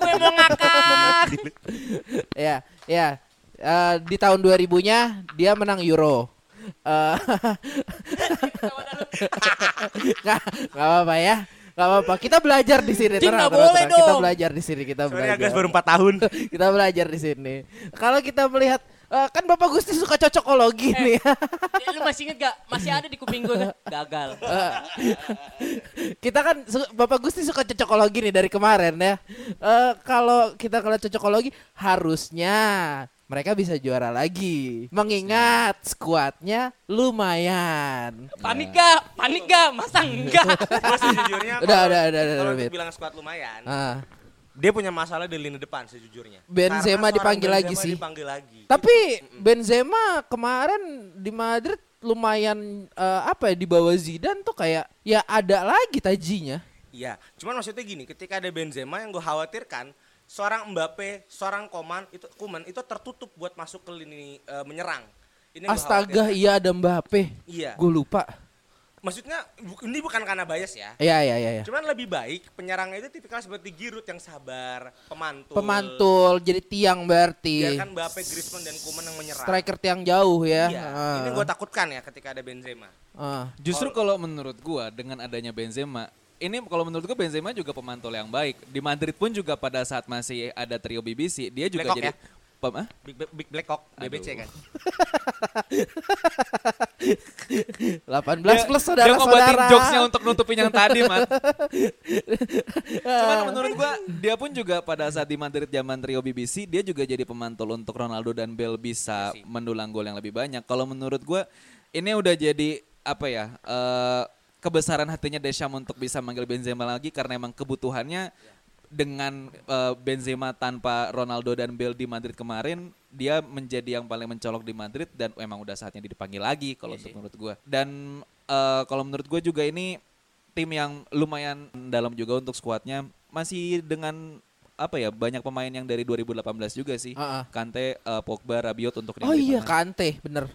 Gue mau ngakak. ya, ya. Eh, di tahun 2000-nya dia menang Euro. Eh, nggak apa-apa ya. Gak apa-apa, kita belajar di sini. Cing, tenang, boleh tenang. Kita belajar di sini, kita Sorry belajar. guys baru 4 tahun. kita belajar di sini. Kalau kita melihat eh, kan Bapak Gusti suka cocokologi Eh. nih. Ya, lu masih inget gak? Masih ada di kuping gue kan? Gagal. kita kan su- Bapak Gusti suka cocokologi nih dari kemarin ya. Eh, kalau kita kalau cocokologi harusnya mereka bisa juara lagi. Mengingat skuadnya lumayan. Panik gak? Panik gak? Masa enggak? Gua sejujurnya Udah, kalau- udah, udah, udah, Kalau udah, bilang squad lumayan, Ah. dia punya masalah di lini depan sejujurnya. Benzema dipanggil lagi Benzema sih. Dipanggil lagi. Tapi Benzema kemarin di Madrid lumayan eh, apa ya di bawah Zidane tuh kayak ya ada lagi tajinya. Iya, cuman maksudnya gini, ketika ada Benzema yang gue khawatirkan seorang Mbappe, seorang Koman itu Kuman itu tertutup buat masuk ke lini eh, menyerang. Ini Astaga, iya ada Mbappe. Iya. Gue lupa. Maksudnya ini bukan karena bias ya. Iya iya iya. iya. Cuman lebih baik penyerangnya itu tipikal seperti Giroud yang sabar, pemantul. Pemantul jadi tiang berarti. Biarkan Mbappe, Griezmann dan Koeman yang menyerang. Striker tiang jauh ya. Iya, Ah. ini gue takutkan ya ketika ada Benzema. Ah. Justru kalau menurut gua dengan adanya Benzema, ini kalau menurut gua Benzema juga pemantul yang baik. Di Madrid pun juga pada saat masih ada trio BBC, dia juga Black jadi ya? Pem- ah? Big, Big Black Hawk, BBC Aduh. kan. 18 Dia- plus Dia ngobatin saudara-saudara. jokesnya untuk nutupin yang tadi, man. Cuman menurut gua dia pun juga pada saat di Madrid zaman trio BBC, dia juga jadi pemantul untuk Ronaldo dan Bale bisa mendulang gol yang lebih banyak. Kalau menurut gua ini udah jadi apa ya? eh, kebesaran hatinya Deschamps untuk bisa manggil Benzema lagi karena emang kebutuhannya dengan eh, Benzema tanpa Ronaldo dan Bale di Madrid kemarin dia menjadi yang paling mencolok di Madrid dan emang udah saatnya dipanggil lagi kalau Iya untuk sih. menurut gua dan eh, kalau menurut gue juga ini tim yang lumayan dalam juga untuk skuadnya masih dengan apa ya banyak pemain yang dari 2018 juga sih Ah, ah. Kante, eh, Pogba, Rabiot untuk Oh iya. Kante, bener.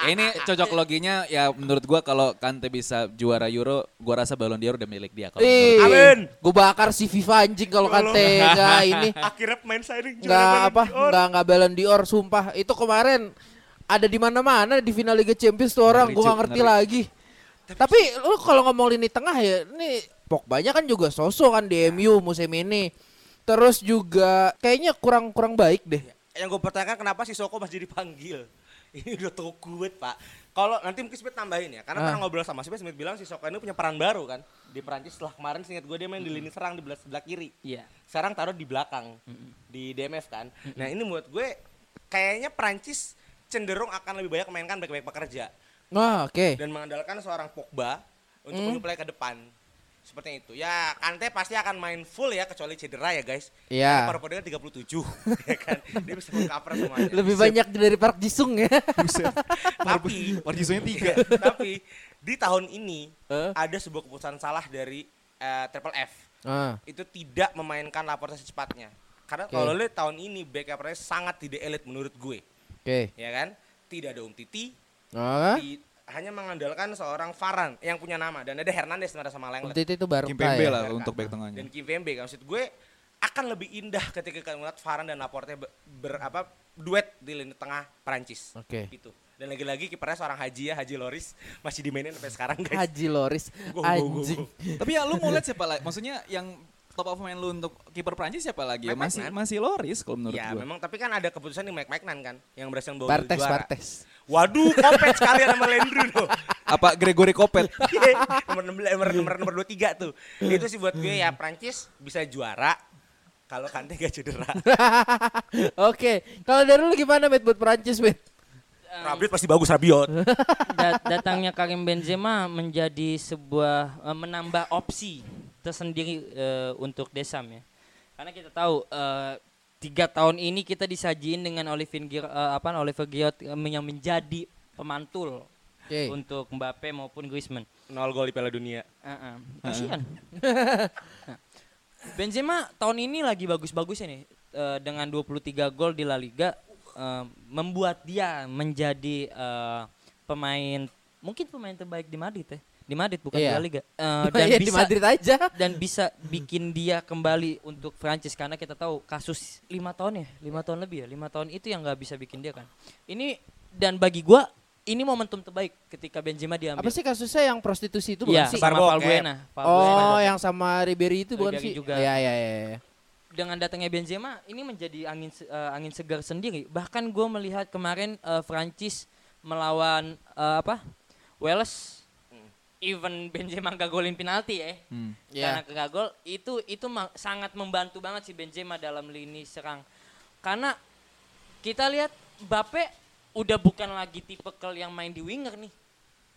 Ya, ini cocok loginya ya menurut gua kalau Kante bisa juara Euro, gua rasa Ballon d'Or udah milik dia kalau gua. Amin. Gue bakar si FIFA anjing kalau. Kante nggak ini Akhirnya pemain signing nggak Ballon apa d'Or. nggak nggak Ballon d'Or sumpah itu kemarin ada di mana-mana di final Liga Champions tuh orang nggak Cuk, ngerti ngeri. lagi. Tapi lu kalau ngomong lini tengah ya ini Pogba-nya kan juga sosok kan di MU musim ini. Terus juga kayaknya kurang kurang baik deh. Yang gue pertanyakan kenapa si Soko masih dipanggil? Ini udah tau kuat pak. Kalau nanti mungkin Smith tambahin ya, karena Ah. pernah ngobrol sama Smith, Smith bilang si Soko ini punya peran baru kan di Perancis setelah kemarin singkat gue dia main di lini serang di belah sebelah kiri. Iya. Sekarang taruh di belakang di DMF kan. Nah ini menurut gue kayaknya Perancis cenderung akan lebih banyak mainkan back-back pekerja Nah, oke. dan mengandalkan seorang Pogba untuk Hmm. menyuplai ke depan. Seperti itu. Ya, Kante pasti akan main full ya kecuali cedera ya, guys. Iya. Karena paru-parunya 37 ya kan. Dia bisa mengcover semuanya. Lebih banyak dari Park Jisung ya. tapi Margisunya tiga. tapi di tahun ini Eh? ada sebuah keputusan salah dari eh, Triple F. Ah, Itu tidak memainkan Laporte secepatnya. Karena Oke. kalau lihat tahun ini back Laporte sangat tidak elit menurut gue, oke. ya kan? Tidak ada Um Titi, Ah, di- hanya mengandalkan seorang Varan yang punya nama dan ada Hernandez sebenarnya sama Lenglet. Titi itu baru Kim Pembe ya. lah untuk back tengahnya. Dan Kim Pembe kan maksud gue akan lebih indah ketika kita melihat Varane dan Laporte ber, ber- apa duet di lini tengah Perancis. Oke. Gitu. Dan lagi-lagi kipernya seorang Haji ya, Haji Loris masih dimainin sampai sekarang guys. Haji Loris Go, go, go, go. anjing. Tapi ya lu mau lihat siapa lagi? Maksudnya yang top of mind lu untuk kiper Prancis siapa lagi? Ya, Mike masih Maignan. masih Loris kalau menurut ya gua. memang tapi kan ada keputusan di Mike Magnan kan yang berhasil bawa Bartes juara. Bartes. Waduh, kopet sekali sama Lendru tuh. Apa Gregory Kopet? nomor 16 nomor nomor nomor 23 tuh. Itu sih buat gue ya Prancis bisa juara kalau Kante gak cedera. Oke, kalau dari lu gimana Met buat Perancis, Met? Rabiot pasti bagus Rabiot. Da- datangnya Karim Benzema menjadi sebuah eh, menambah opsi tersendiri eh, untuk Desam ya. Karena kita tahu eh, tiga tahun ini kita disajiin dengan Olivier Giroud, eh, apa Oliver Giroud yang menjadi pemantul Oke. untuk Mbappe maupun Griezmann. Nol gol di Piala Dunia. Heeh. Kasihan. Nah, Benzema tahun ini lagi bagus-bagusnya nih Eh, dengan 23 gol di La Liga eh, membuat dia menjadi eh, pemain mungkin pemain terbaik di Madrid ya. Di Madrid bukan di Iya. La Liga. Eh, dan Ya, di bisa Madrid aja. dan bisa bikin dia kembali untuk Prancis karena kita tahu kasus lima tahun ya lima tahun lebih ya lima tahun itu yang nggak bisa bikin dia kan ini dan bagi gua ini momentum terbaik ketika Benzema diambil. Apa sih kasusnya yang prostitusi itu bukan Iya, sih? sama Valbuena. ya. Valbuena. Oh, yang sama Ribery itu bukan Ribery sih? juga. Iya, iya, iya. iya. dengan datangnya Benzema ini menjadi angin eh, angin segar sendiri. Bahkan gue melihat kemarin eh, Prancis melawan eh, apa Wales, even Benzema gak golin penalti ya, Hmm. karena Iya. kagak gol itu itu ma- sangat membantu banget si Benzema dalam lini serang. Karena kita lihat Bape udah bukan lagi tipe yang main di winger nih.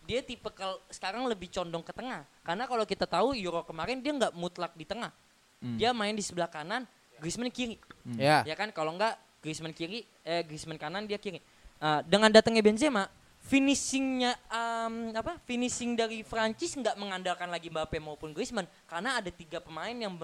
Dia tipe sekarang lebih condong ke tengah. Karena kalau kita tahu Euro kemarin dia nggak mutlak di tengah. Dia main di sebelah kanan, Griezmann kiri. Iya. Ya kan kalau enggak Griezmann kiri, eh Griezmann kanan dia kiri. Ah, dengan datangnya Benzema, finishingnya em, apa? Finishing dari Prancis nggak mengandalkan lagi Mbappe maupun Griezmann karena ada tiga pemain yang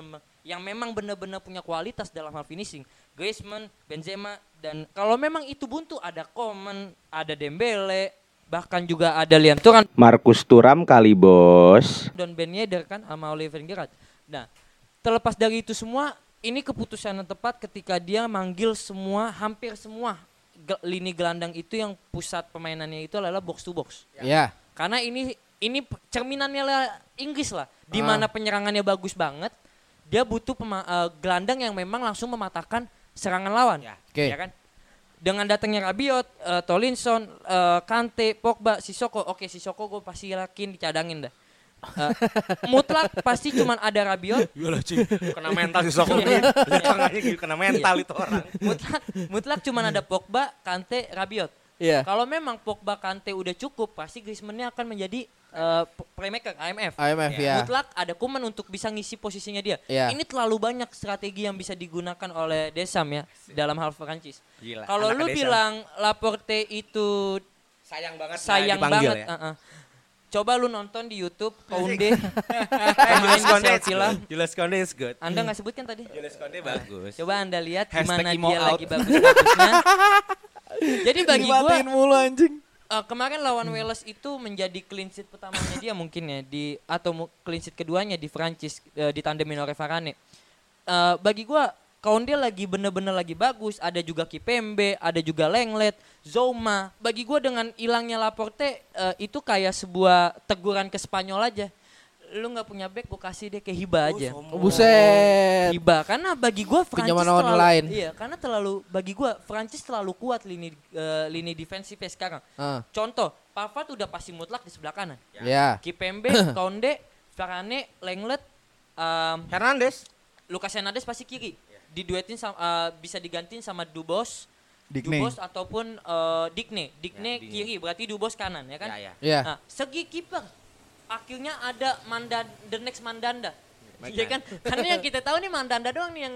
yang memang benar-benar punya kualitas dalam hal finishing. Griezmann, Benzema dan kalau memang itu buntu ada Coman, ada Dembele, bahkan juga ada Liam Thuram Markus Turam kali bos. Don Ben Yedder kan sama Oliver Giroud. Nah, terlepas dari itu semua, ini keputusan yang tepat ketika dia manggil semua, hampir semua lini gelandang itu yang pusat permainannya itu adalah box to box. Iya. Karena ini ini cerminannya lah Inggris lah, di Ah. mana penyerangannya bagus banget, dia butuh pema- eh, gelandang yang memang langsung mematahkan serangan lawan. Ya. Oke. Ya kan? Dengan datangnya Rabiot, eh, Tolinson, eh, Kante, Pogba, Sissoko, oke Sissoko gue pasti yakin dicadangin dah. Eh, mutlak pasti cuman ada Rabiot, Iyalah cing, kena mental si Soko. Iya. Tengahnya gitu, kena mental itu orang. mutlak mutlak cuman ada Pogba, Kante, Rabiot. Iya. Kalau memang Pogba, Kante udah cukup, pasti Griezmann-nya akan menjadi p- playmaker IMF. IMF ya. Mutlak ada Kuman untuk bisa ngisi posisinya dia. Iya. Ini terlalu banyak strategi yang bisa digunakan oleh Desam ya dalam hal Prancis. Gila, Kalau lu Desam. bilang Laporte itu sayang banget sayang banget, ya. uh-uh. Coba lu nonton di YouTube di Konde is Chelsea good. lah. Julius Konde is good. Anda nggak sebutkan tadi? Julius Konde bagus. Coba anda lihat gimana dia out. lagi bagus-bagusnya. Jadi bagi gua Dimatiin mulu anjing. eh, kemarin lawan Wales itu menjadi clean sheet pertamanya dia mungkin ya di atau clean sheet keduanya di Prancis eh, ditandemin oleh Varane. Eh, bagi gua Kounde lagi bener-bener lagi bagus, ada juga Kipembe, ada juga Lenglet, Zoma. Bagi gua dengan hilangnya Laporte eh, itu kayak sebuah teguran ke Spanyol aja. Lu nggak punya back, gua kasih deh ke Hiba aja. Oh, buset. Hiba karena bagi gua Prancis terlalu, lain. Iya, karena terlalu bagi gua Prancis terlalu kuat lini eh, lini defensifnya sekarang. Ah, Contoh, Pavard udah pasti mutlak di sebelah kanan. ya. Kipembe, Konde, Varane, Lenglet, um, Hernandez. Lucas Hernandez pasti kiri. Diduetin sama, eh, bisa digantiin sama Dubos, Digne. Dubos ataupun eh, Digne. Ya, Digne di- kiri, berarti Dubos kanan ya kan? Ya, ya. Ya. Nah, segi kiper akhirnya ada Manda the next Mandanda. Iya kan? Karena yang kita tahu nih Mandanda doang nih yang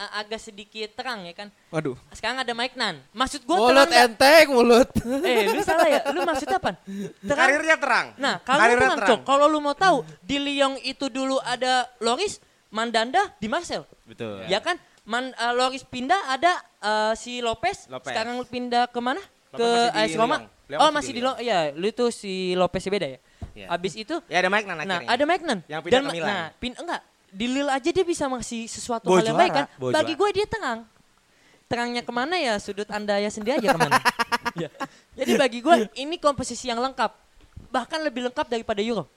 uh, agak sedikit terang ya kan. Waduh. Sekarang ada Mike Nan. Maksud gue Mulut terang enteng mulut. Eh, lu salah ya. Lu maksud apa? Terang. Karirnya terang. Nah, kalau Karirnya terang, Cok, kalau lu mau tahu di Lyon itu dulu ada Loris, Mandanda di Marcel. Betul. Ya kan? Man, uh, Loris pindah ada uh, si Lopez, Lopez. sekarang pindah ke mana? Ke AS Roma. Lyon. Lyon Oh, masih di Lyon. Iya, lu itu si Lopez beda ya. Iya. Habis itu Ya ada Mike Nan Nah, akhirnya. ada Magnan. Yang pindah ke ma- Milan. Nah, pin enggak. Di Lille aja dia bisa ngasih sesuatu Bawa hal yang baik kan. Bagi gue dia tenang. Terangnya ke mana ya sudut anda ya sendiri aja ke mana. Ya. Jadi bagi gue ini komposisi yang lengkap. Bahkan lebih lengkap daripada Euro.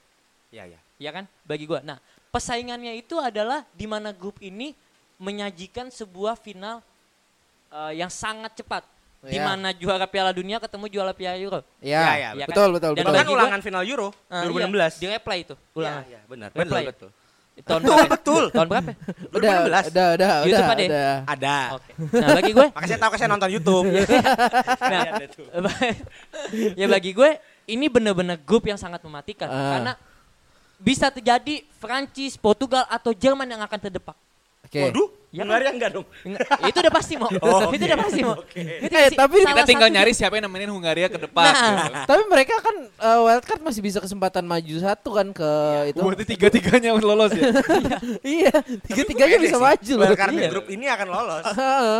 Iya, iya. Ya kan? Bagi gue. Nah, persaingannya itu adalah di mana grup ini menyajikan sebuah final eh, yang sangat cepat. Di Ya. mana juara Piala Dunia ketemu juara Piala Euro. Ya. Ya, ya, Ya kan? Betul, betul, Dan betul. Gua- ulangan final Euro Eh, 2016. Iya, di replay itu. Ulangan. Iya, iya, benar. Replay. Betul, betul. Tahun Betul, berapa? betul. Tahun berapa? Udah, 2016. udah, udah, YouTube udah, ada udah. Ada. Oke. Nah, bagi gue Makanya saya tahu kan saya nonton YouTube. Nah, Ada tuh. ya bagi gue ini bener-bener grup yang sangat mematikan Ah. karena bisa terjadi Prancis, Portugal atau Jerman yang akan terdepak. Oke. Waduh, Ya kan? Hungaria enggak dong? Enggak, itu udah pasti mau. Oh, itu oke. udah pasti mau. Oke. Itu Eh, tapi Kita tinggal satu- nyari siapa yang nemenin Hungaria ke depan. Nah. gitu. Tapi mereka kan eh, wildcard masih bisa kesempatan maju satu kan ke itu. Berarti tiga-tiganya lolos ya. iya, tiga-tiganya bisa sih. maju loh. Karena Iya. grup ini akan lolos. Heeh.